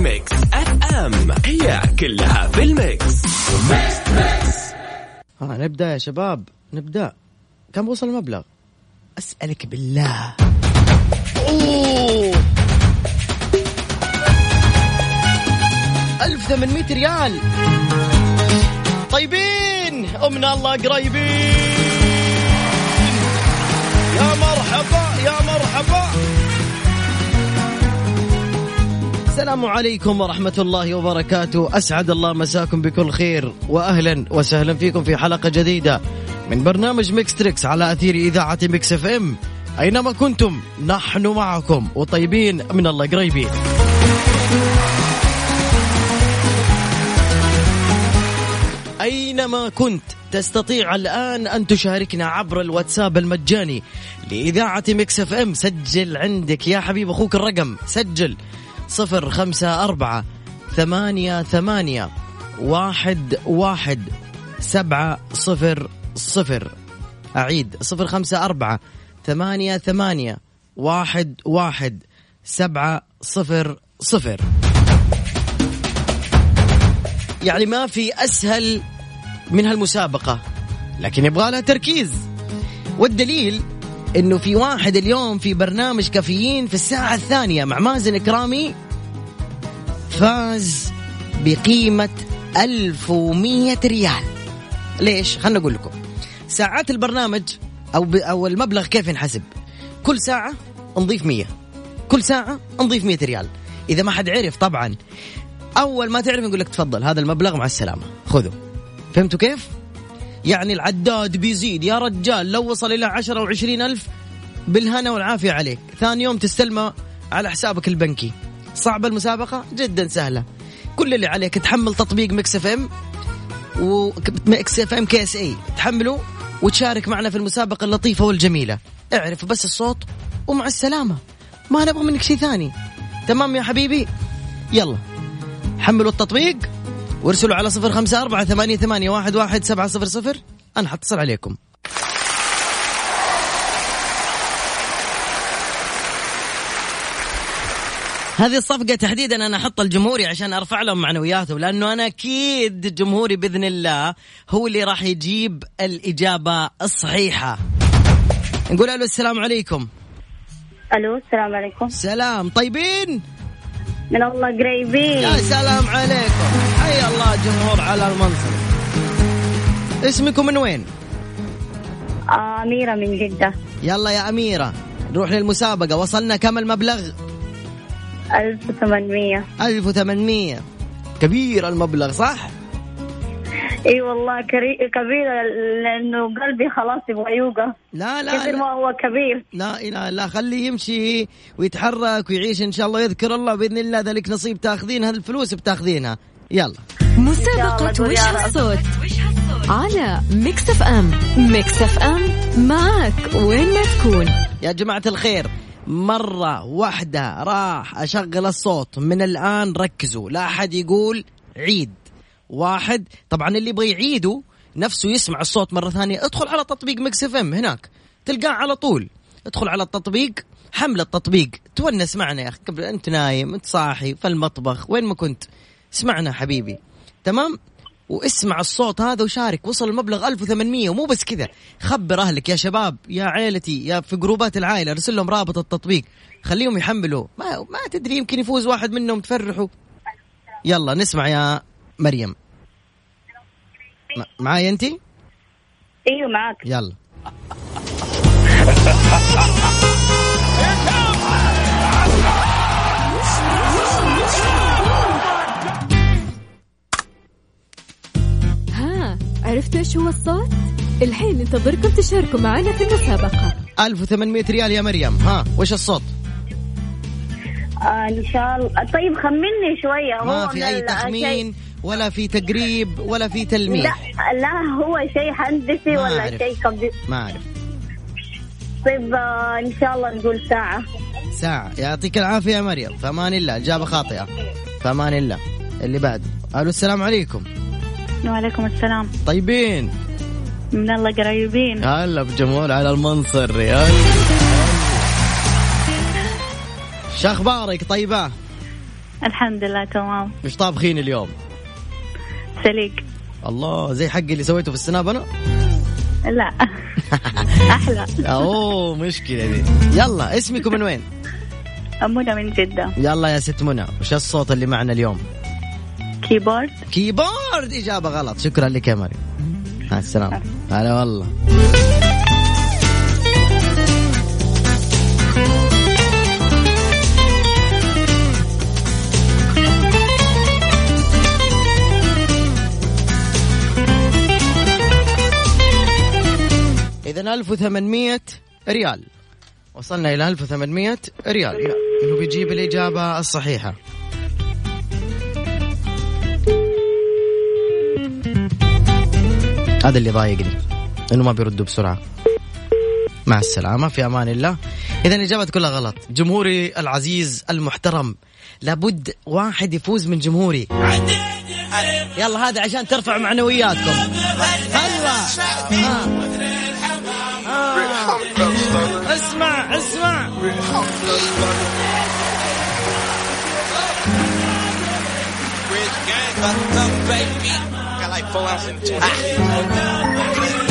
Mix FM. هي كلها في ال Mix. Mix Trix ها نبدأ يا شباب. نبدأ. كم وصل المبلغ؟ أسألك بالله. أوه. 1800 ريال. طيبين. أمنا الله قريبين. يا مرحبا يا مرحبا. السلام عليكم ورحمة الله وبركاته. أسعد الله مساكم بكل خير وأهلا وسهلا فيكم في حلقة جديدة من برنامج Mix Trix على أثير إذاعة Mix FM أينما كنتم نحن معكم وطيبين من الله قريبين. أينما كنت تستطيع الآن أن تشاركنا عبر الواتساب المجاني لإذاعة Mix FM سجل عندك يا حبيب أخوك الرقم. سجل صفر خمسة أربعة ثمانية ثمانية واحد واحد سبعة صفر صفر. أعيد صفر خمسة أربعة ثمانية ثمانية واحد واحد سبعة صفر صفر. يعني ما في أسهل من هالمسابقة لكن يبغى لها تركيز. والدليل إنه في واحد اليوم في برنامج كافيين في الساعة الثانية مع مازن إكرامي فاز بقيمة 1100 ريال. ليش؟ خلنا أقول لكم. ساعات البرنامج ب... أو المبلغ كيف ينحسب؟ كل ساعة نضيف 100 كل ساعة نضيف 100 ريال. إذا ما حد عرف طبعا أول ما تعرف نقول لك تفضل هذا المبلغ مع السلامة. خذه. فهمتوا كيف؟ يعني العداد بيزيد. يا رجال لو وصل إلى عشرة وعشرين ألف بالهنا والعافية عليك. ثاني يوم تستلمه على حسابك البنكي. صعبة المسابقة؟ جدا سهلة. كل اللي عليك تحمل تطبيق Mix FM و Mix FM KSA. تحمله وتشارك معنا في المسابقة اللطيفة والجميلة. اعرف بس الصوت ومع السلامة. ما نبغى منك شيء ثاني. تمام يا حبيبي؟ يلا. حملوا التطبيق. وارسلوا على صفر خمسة أربعة ثمانية, ثمانية واحد, واحد سبعة صفر صفر. أنا حتصل عليكم. هذه الصفقة تحديدا أنا أحط الجمهوري عشان أرفع لهم معنوياتهم لأنه أنا أكيد جمهوري بإذن الله هو اللي راح يجيب الإجابة الصحيحة. نقول ألو السلام عليكم. ألو السلام عليكم. سلام طيبين؟ من الله قريبين. يا سلام عليكم. حي الله جمهور على المنصب. اسمكم من وين؟ آه أميرة من جدة. يلا يا أميرة نروح للمسابقة. وصلنا كم المبلغ؟ 1800 1800 كبير المبلغ صح؟ إي والله كري... كبيرة لأنه قلبي خلاص يبغى يوقف. لا لا كثر لا, ما هو كبير. لا إله لا خليه يمشي ويتحرك ويعيش إن شاء الله. يذكر الله بإذن الله ذلك نصيب تاخذين هذه الفلوس بتأخذينها. يلا. مسابقة وش. هالصوت؟ على Mix FM. Mix FM معك وين ما تكون. يا جماعة الخير مرة واحدة راح أشغل الصوت. من الآن ركزوا لا أحد يقول عيد. واحد طبعا اللي يبغى يعيده نفسه يسمع الصوت مرة ثانية. ادخل على تطبيق Mix FM هناك. تلقاه على طول. ادخل على التطبيق حمل التطبيق. تونس معنا يا أخي قبل أنت نايم أنت صاحي في المطبخ وين ما كنت. اسمعنا حبيبي. تمام؟ واسمع الصوت هذا وشارك. وصل المبلغ 1800 ومو بس كذا. خبر أهلك يا شباب يا عيلتي يا في جروبات العائلة ارسل لهم رابط التطبيق. خليهم يحملوا. ما ما تدري يمكن يفوز واحد منهم. تفرحوا. يلا نسمع يا مريم. معاي انت إيوه معك يلا. إيش هو الصوت؟ الحين ننتظركم تشاركوا معنا في المسابقة. 1800 ريال يا مريم. ها وش الصوت؟ آه إن شاء الله. طيب خمني شوية. ما في أي تخمين ولا في تقريب ولا في تلميح. لا لا هو شيء هندسي ولا. شيء كمبيوتر. ما أعرف. طيب آه إن شاء الله نقول ساعة. ساعة. يعطيك العافية يا مريم. فأمان الله. إجابة خاطئة. فأمان الله. اللي بعد. ألو السلام عليكم. وعليكم السلام. طيبين. من الله قريبين. هلا بجمهور على المنصر يا. شو أخبارك؟ طيبة؟ الحمد لله تمام. مش طابخين اليوم؟ سليق. الله زي حقي اللي سويته في السناب أنا؟ لا. أحلى. أوه مشكلة دي. يلا اسمك من وين؟ منى من جدة. يلا يا ست منى وش الصوت اللي معنا اليوم؟ keyboard؟ keyboard إجابة غلط. شكرا لك يا مريم. مع السلامة. هلا والله. إذا 1800 ريال. وصلنا إلى 1800 ريال. إنه بيجيب الإجابة الصحيحة. هذا اللي ضايقني إنه ما بيردوا بسرعة. مع السلامة في أمان الله. اذا الاجابه كلها غلط. جمهوري العزيز المحترم لابد واحد يفوز من جمهوري. يلا هذا عشان ترفع معنوياتكم. هلا اسمع اسمع. Baby. delightful, Alton. Ah.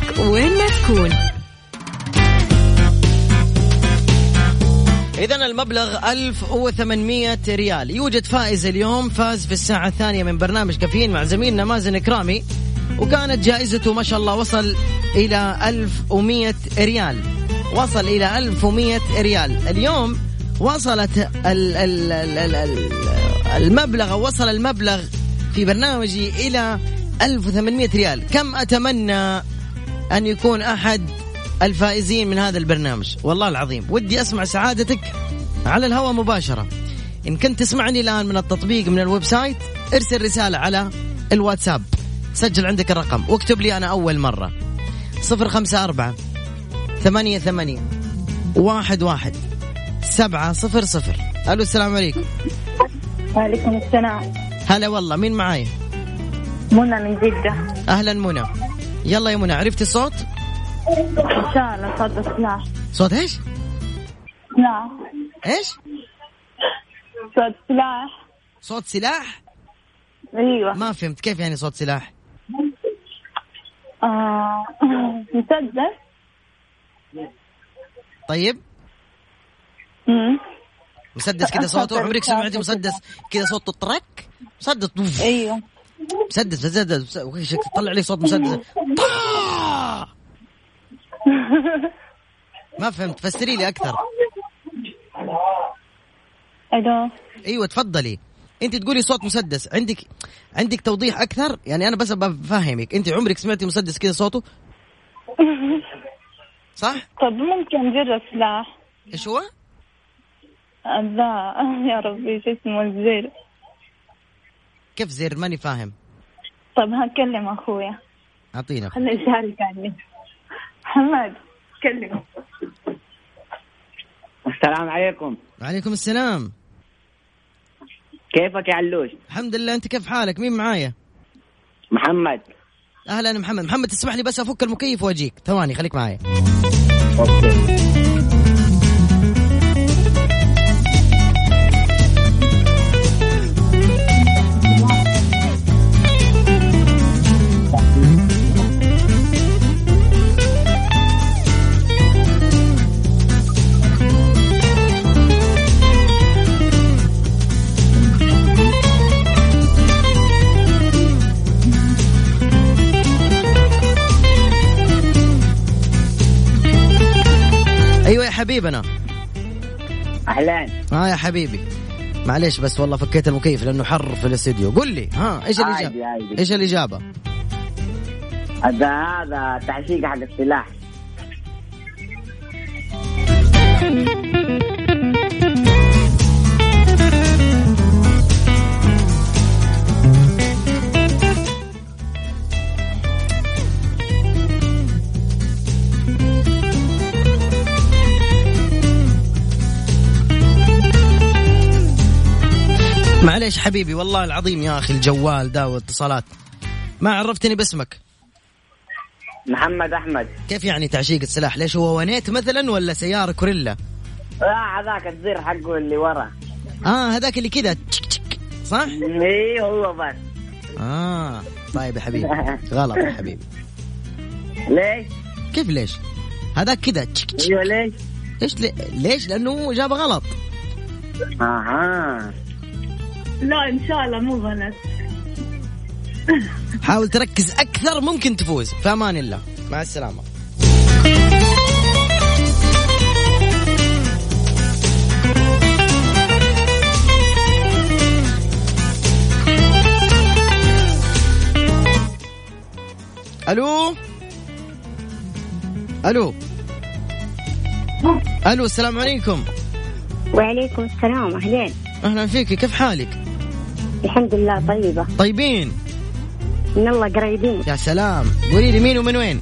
معك وين ما تكون. إذا المبلغ 1800 ريال. يوجد فائز اليوم فاز في الساعة الثانية من برنامج كافيين مع زميلنا مازن إكرامي. وكانت جائزته ما شاء الله وصل إلى 1100 ريال. وصل إلى 1100 ريال. اليوم وصلت ال ال ال ال ال المبلغ أو وصل المبلغ في برنامجي إلى 1800 ريال. كم أتمنى أن يكون أحد الفائزين من هذا البرنامج. والله العظيم. ودي أسمع سعادتك على الهواء مباشرة. إن كنت تسمعني الآن من التطبيق من ال website ارسل رسالة على الواتساب. سجل عندك الرقم. واكتب لي أنا أول مرة. صفر خمسة أربعة ثمانية ثمانية واحد واحد سبعة صفر صفر. ألو السلام عليكم. وعليكم السلام. هلا والله. مين معاي؟ منى من جدة. أهلا منى. يلا يا منى عرفتي الصوت؟ إن شاء الله صوت سلاح صوت إيش؟ سلاح إيش؟ صوت سلاح. صوت سلاح؟ أيوة. ما فهمت كيف يعني صوت سلاح؟ آه، مسدس. طيب. أمم. مسدس كذا صوته عمرك سمعتي مسدس كذا صوته طرك؟ مسدس طوف. مسدس مسدس وش تطلع لي صوت مسدس! ما فهمت فسري لي أكثر. ألو. أيوه تفضلي. أنت تقولي صوت مسدس. عندك عندك توضيح أكثر؟ يعني أنا بس بفهمك أنت عمرك سمعتي مسدس كذا صوته؟ صح؟ طب ممكن جرة سلاح إيش هو؟ لا يا ربي شو اسمه الزر؟ كيف زر؟ ماني فاهم. طب هكلم أخويا. اعطينا خليه يشارك عني محمد كلمه السلام عليكم. وعليكم السلام. كيفك يا علوش؟ الحمد لله أنت كيف حالك؟ مين معايا؟ محمد. أهلا محمد. محمد تسمح لي بس أفك المكيف وأجيك. ثواني خليك معايا. أوكي. أيوه يا حبيبنا. أهلين. ها يا حبيبي. معليش بس والله فكيت المكيف لأنه حر في الاستديو قل لي ها إيش عادي، الإجابة؟ عادي. إيش الإجابة؟ هذا هذا تحشيق حق السلاح معليش حبيبي والله العظيم يا أخي الجوال ده والاتصالات. ما عرفتني باسمك. محمد أحمد. كيف يعني تعشيق السلاح؟ ليش هو ونيت مثلا ولا سيارة كوريلا؟ لا هذاك الزر حقه اللي ورا. آه هذاك اللي كذا. تشك تشك صح؟ اي هو بس. آه طيب يا حبيبي. غلط يا حبيبي. ليش؟ كيف ليش؟ هذاك كذا. تشك تشك. أيوه ليش؟ إيش لي... ليش؟ لأنه جابه غلط. أها. لا إن شاء الله مو غلط. حاول تركز أكثر ممكن تفوز. في أمان الله. مع السلامة. ألو؟ ألو؟ ألو السلام عليكم. وعليكم السلام أهلين. أهلا فيك كيف حالك؟ الحمد لله طيبة. طيبين. من الله قريبين. يا سلام. قولي لي مين ومن وين؟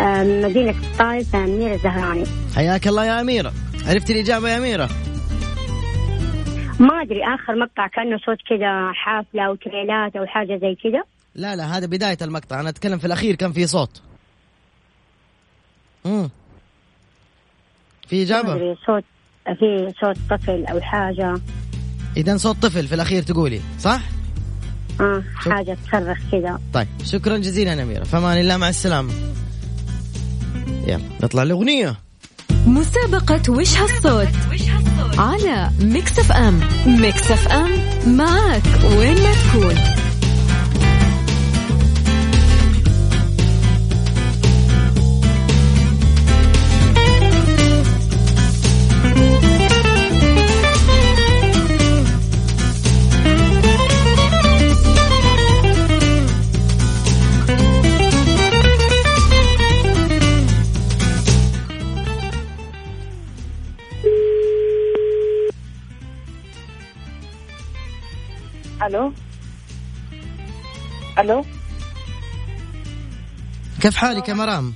آه، من مدينة الطائف أميرة الزهراني حياك الله يا أميرة. عرفتي الإجابة يا أميرة؟ ما أدري آخر مقطع كأنه صوت كذا حافلة أو تريلات أو حاجة زي كذا. لا لا هذا بداية المقطع. أنا أتكلم في الأخير كان في صوت. مم. في ما إجابة أدري صوت في صوت طفل أو حاجة. إذا صوت طفل في الأخير تقولي صح؟ آه شوف. حاجة تصرخ كذا. طيب شكرا جزيلا أميرة. فمان الله مع السلامة. يلا نطلع الاغنيه مسابقة وش هالصوت؟ على Mix FM. ميكس أف أم معك وين ما تكون. ألو؟ كيف حالك يا مرام؟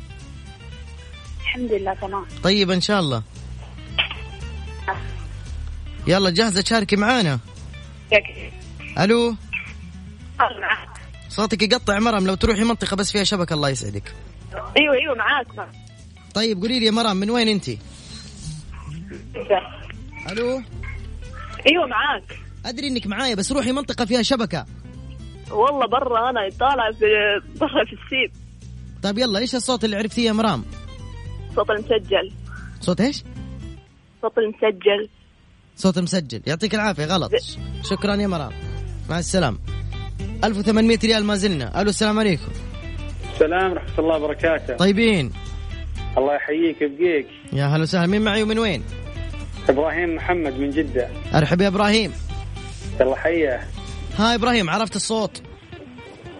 الحمد لله تمام. طيب إن شاء الله. يلا جاهزة؟ تشاركي معانا. ألو؟ صوتك يقطع مرام لو تروحي منطقة بس فيها شبكة الله يسعدك. أيوه أيوه معاك. طيب قولي لي يا مرام من وين أنت؟ ألو؟ أيوه معاك. أدري إنك معايا بس روحي منطقة فيها شبكة. والله برا أنا طالع في برا في السيب طيب يلا إيش الصوت اللي عرفتيه يا مرام؟ صوت المسجل. صوت إيش؟ صوت المسجل. صوت مسجل يعطيك العافية غلط. شكرا يا مرام. مع السلامة. 1800 ريال ما زلنا. ألو السلام عليكم. السلام ورحمة الله وبركاته. طيبين. الله يحييك يبقيك يا هلا وسهلا. مين معي ومن وين؟ إبراهيم محمد من جدة. أرحب يا إبراهيم. الله حيه ها إبراهيم عرفت الصوت؟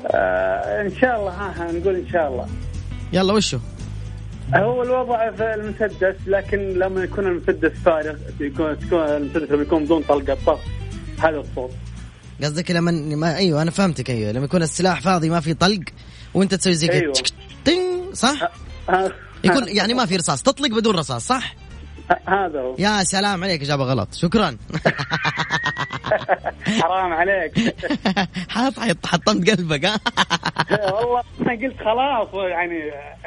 آه إن شاء الله ها, ها نقول إن شاء الله. يلا وشو؟ هو الوضع في المسدس لكن لما يكون المسدس فارغ يكون تكون المسدس لما يكون بدون طلقة طف هذا الصوت. قصدك لما ما أيوه أنا فهمتك أيوه. لما يكون السلاح فاضي ما في طلق وأنت تسوي زي كذا أيوة. تين صح؟ ها- يكون يعني ما في رصاص تطلق بدون رصاص صح؟ هذا هو. يا سلام عليك إجابة غلط. شكرا. حرام عليك. حط حط- حطمت قلبك ها؟ والله أنا قلت خلاص يعني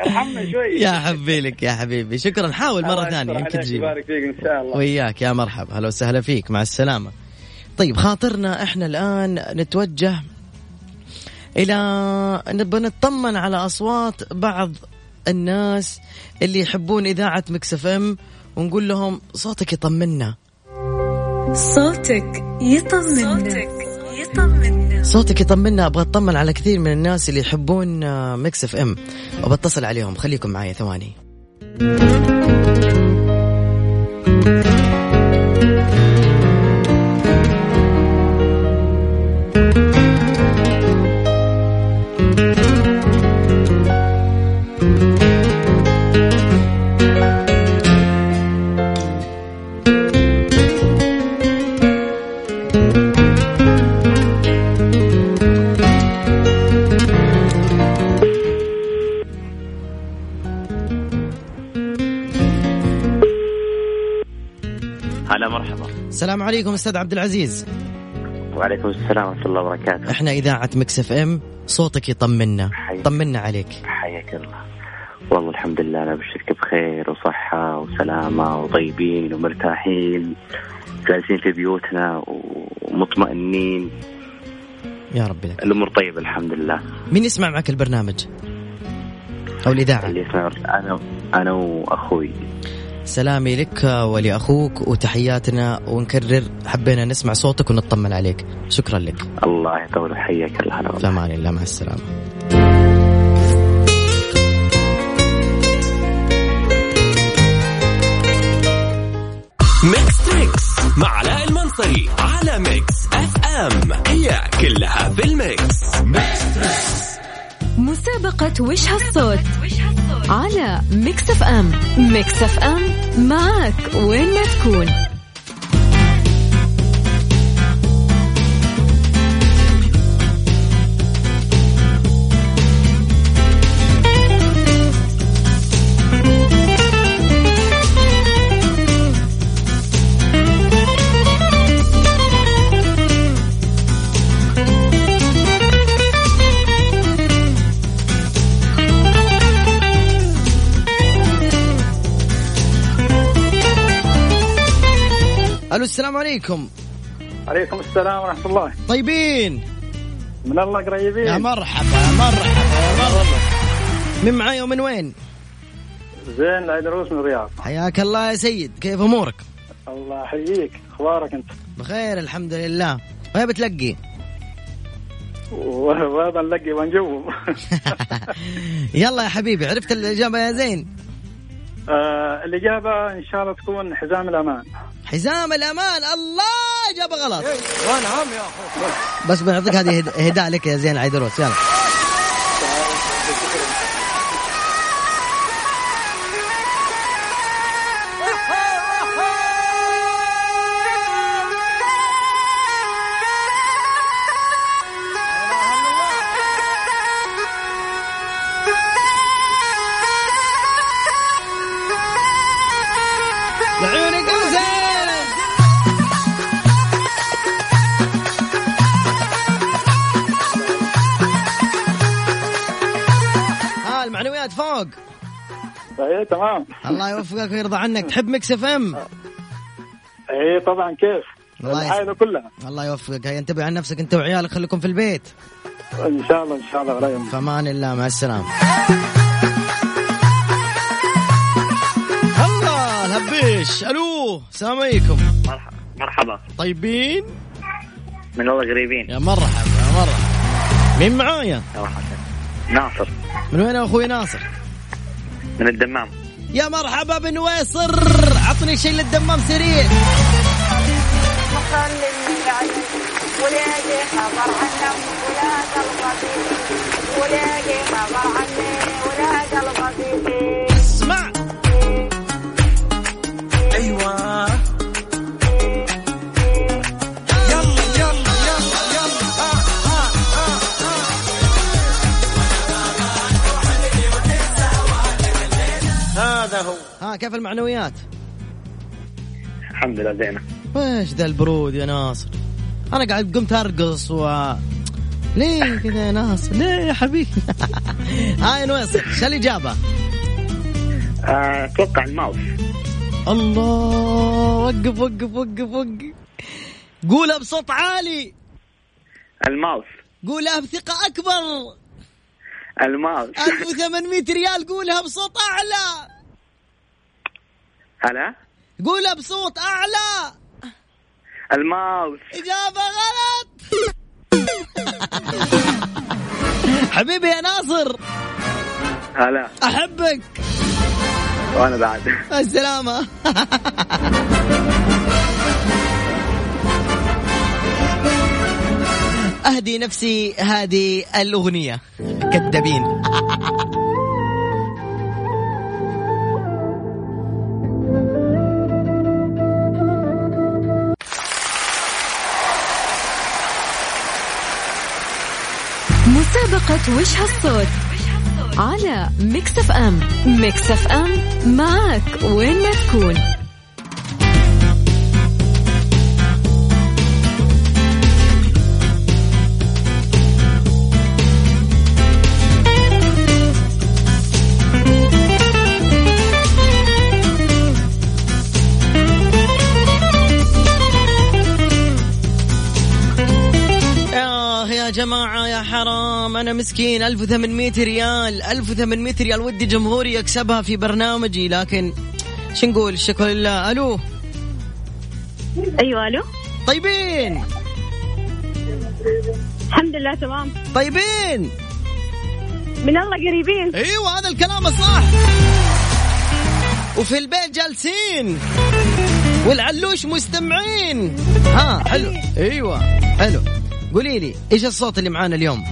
ارحمنا شوي. يا حبي لك يا حبيبي. شكرا. حاول مرة ثانية يمكن تجيب يبارك فيك إن شاء الله. وياك يا مرحبا. هلا وسهلا فيك. مع السلامة. طيب خاطرنا إحنا الآن نتوجه إلى نبغى نطمن على أصوات بعض الناس اللي يحبون إذاعة Mix FM ونقول لهم صوتك يطمنا. صوتك يطمنا. يطمنا. صوتك يطمنا. أبغى أطمن على كثير من الناس اللي يحبون آه، Mix FM. وبتصل عليهم. خليكم معي ثواني. هلا مرحبا. السلام عليكم أستاذ عبد العزيز. وعليكم السلام ورحمة الله وبركاته. إحنا إذاعة Mix FM صوتك يطمنا. حي. طمنا عليك. حياك الله. والله الحمد لله أنا بشرك بخير وصحة وسلامة وطيبين ومرتاحين. جالسين في بيوتنا ومطمئنين. يا ربي لك. الأمور طيبة الحمد لله. مين يسمع معك البرنامج؟ أو الإذاعة؟ اللي يسمع أنا أنا وأخوي. سلامي لك ولأخوك وتحياتنا ونكرر حبينا نسمع صوتك ونطمن عليك. شكرا لك. الله يطول حياك الله. في والله. أمان الله. مع السلامة. Mix Trix مع علاء المنصري على Mix FM هي كلها في ال Mix. مسابقة وش هالصوت؟ على Mix FM. Mix FM معك وين ما تكون. ألو السلام عليكم. عليكم السلام ورحمة الله. طيبين. من الله قريبين. يا مرحبا يا مرحبا يا مرحبا. من معاي ومن وين؟ زين العيدروس من الرياض. حياك الله يا سيد كيف أمورك؟ الله يحييك. أخبارك أنت؟ بخير الحمد لله. وين بتلقي؟ وهذا نلقي ونجوم يلا يا حبيبي عرفت الإجابة يا زين؟ آه الإجابة إن شاء الله تكون حزام الأمان. حزام الأمان. الله اجابه غلط. وأنا عم يا أخو بس بنعطيك هذه هد- هداء لك يا زين عيدروس يلا. ها المعنويات فوق. إيه تمام. الله يوفقك ويرضى عنك. تحب Mix FM؟ إيه طبعا كيف؟ الله كلها. الله يوفقك. هيا انتبه عن نفسك انت وعيالك خليكم في البيت. إن شاء الله إن شاء الله ولا يهمك. فمان الله مع السلامة. الله الهبيش. ألو السلام عليكم. مرحبا. طيبين؟ من الله قريبين. يا مرحبا يا مرحبا. مين معايا؟ ناصر. من وين أخوي ناصر؟ من الدمام. يا مرحبا بن ويصر عطني شيء للدمام سريع خبر خبر عني ولاد القبيل كيف المعنويات؟ الحمد لله زينة. ويش ذا البرود يا ناصر؟ أنا قاعد قمت أرقص و ليه كذا يا ناصر؟ ليه يا حبيبي؟ هاي نويصر شو الاجابه آه، أتوقع الماوس. الله وقف وقف وقف وقف. قولها بصوت عالي. الماوس. قولها بثقة أكبر. الماوس. 1800 ريال قولها بصوت أعلى. هلا؟ قولها بصوت أعلى. الماوس. إجابة غلط. حبيبي يا ناصر. هلا. أحبك. وأنا بعد. مع السلامة. أهدي نفسي هذه الأغنية. كذابين مسابقة وش هالصوت على Mix FM. Mix FM. معك وين ما تكون. جماعة يا حرام أنا مسكين 1800 ريال 1800 ريال ودي جمهوري يكسبها في برنامجي لكن شو نقول؟ الشكر لله. ألو؟ أيوه ألو؟ طيبين؟ الحمد لله تمام. طيبين؟ من الله قريبين. أيوه هذا الكلام الصح. وفي البيت جالسين. والعلوش مستمعين. ها حلو. أيوه حلو. قولي لي إيش الصوت اللي معانا اليوم؟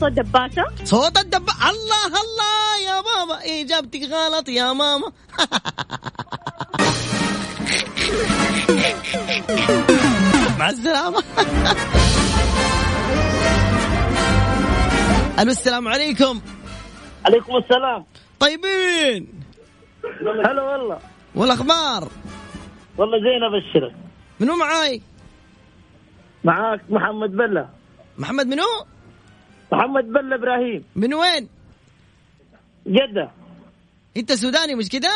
صوت دباسه صوت الدب الله الله يا ماما إجابتك غلط يا ماما. مع السلامة. ألو السلام عليكم. عليكم السلام. طيبين. هلا والله. والأخبار؟ والله زين أبشرك. منو معاي؟ معاك محمد بلة. محمد منو؟ محمد بلة إبراهيم. من وين؟ جدة. أنت سوداني مش كده؟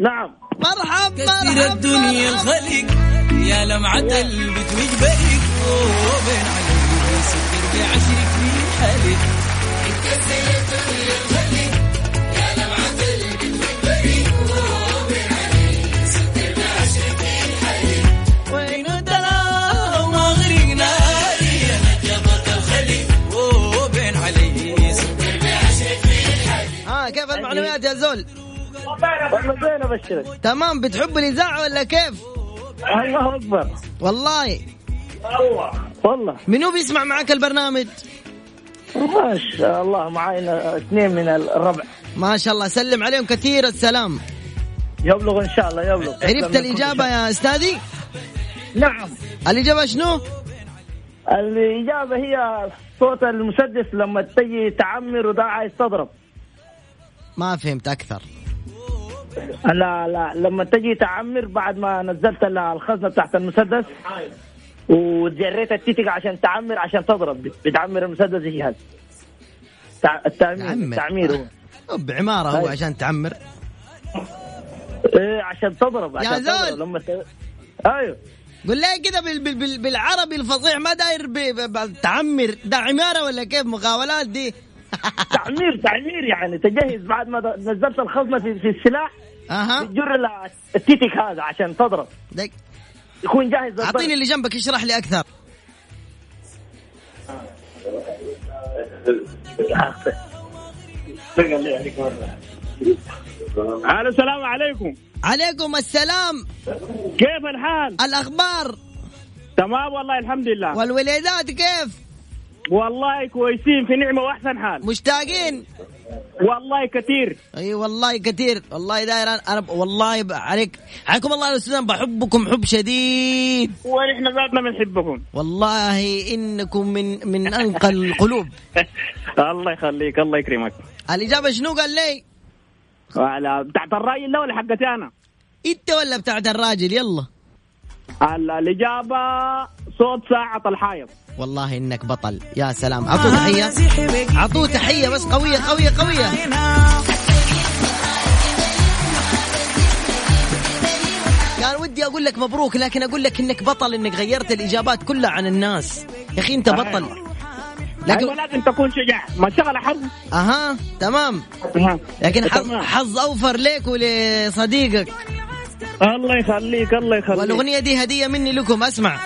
نعم. مرحب كثير الدنيا. الخلق يا لمعة البتويج بريق وبين علي سكر بعشرك في حالي وين المعلومات يا زول. والله زين ابشرك تمام بتحب الإذاعة ولا كيف؟ الله أكبر. والله. والله. منو بيسمع معك البرنامج؟ ما شاء الله معانا اثنين من الربع. ما شاء الله سلم عليهم كثير السلام. يبلغ إن شاء الله يبلغ. عرفت الإجابة يا أستاذي؟ نعم. الإجابة شنو؟ الإجابة هي صوت المسدس لما تجي تعمر وده عايز تضرب ما فهمت أكثر لا لا لما تجي تعمر بعد ما نزلت ال- الخزنة تحت المسدس وجريت التيتك عشان تعمر عشان تضرب بتعمر المسدس تع- التعمير. التعمير هو. بعمارة هو أيوة. عشان تعمر إيه عشان تضرب يا عشان زول. تضرب لما ت... أيوه قول لي كده بال بال بال بالعربي الفصيح ما داير تعمر ده عمارة ولا كيف مقاولات دي تعمير تعمير يعني. تجهز بعد ما نزلت الخزنة في, في السلاح. أها. تجر ال- التيتك هذا عشان تضرب. دك. يكون جاهز للضرب. أعطيني اللي جنبك اشرح لي أكثر. ألو السلام عليكم. عليكم السلام. كيف الحال؟ الأخبار؟ تمام والله الحمد لله. والوليدات كيف؟ والله كويسين في نعمة وأحسن حال. مشتاقين؟ والله كثير. أي والله كثير. والله داير أنا والله ب- عليك. عليكم الله يا أستاذ بحبكم حب شديد. ونحن ذاتنا بنحبكم. والله إنكم من من أنقى القلوب. الله يخليك الله يكرمك. الإجابة شنو قال لي؟ على بتاعت الراجل ده ولا حقتي أنا؟ إنت ولا بتاعت الراجل؟ يلا. ال- الإجابة صوت ساعة الحائط. والله إنك بطل. يا سلام. اعطوه تحية. اعطوه تحية بس قوية قوية قوية. كان ودي أقول لك مبروك لكن أقول لك إنك بطل إنك غيرت الإجابات كلها عن الناس. يا أخي أنت بطل. لكن لكن لازم تكون شجاع. ما شغل حظ. أها تمام. لكن حظ. حظ أوفر لك ولصديقك. الله يخليك الله يخليك. والأغنية دي هدية مني لكم أسمع.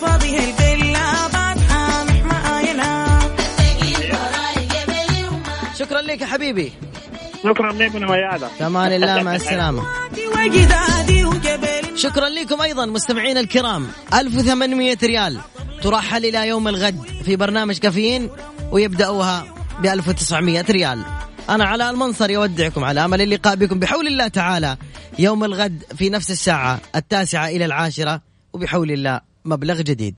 فاضي الفيلا بعد حامح معاينا شكرا لك يا حبيبي. شكرا لكم يا ميادة كمان الله مع وجبل. شكرا لكم أيضا مستمعينا الكرام. 1800 ريال ترحل إلى يوم الغد في برنامج كافيين ويبدأوها ب 1900 ريال. أنا علاء المنصر يودعكم على أمل اللقاء بكم. بحول الله تعالى يوم الغد في نفس الساعة التاسعة إلى العاشرة وبحول الله. مبلغ جديد.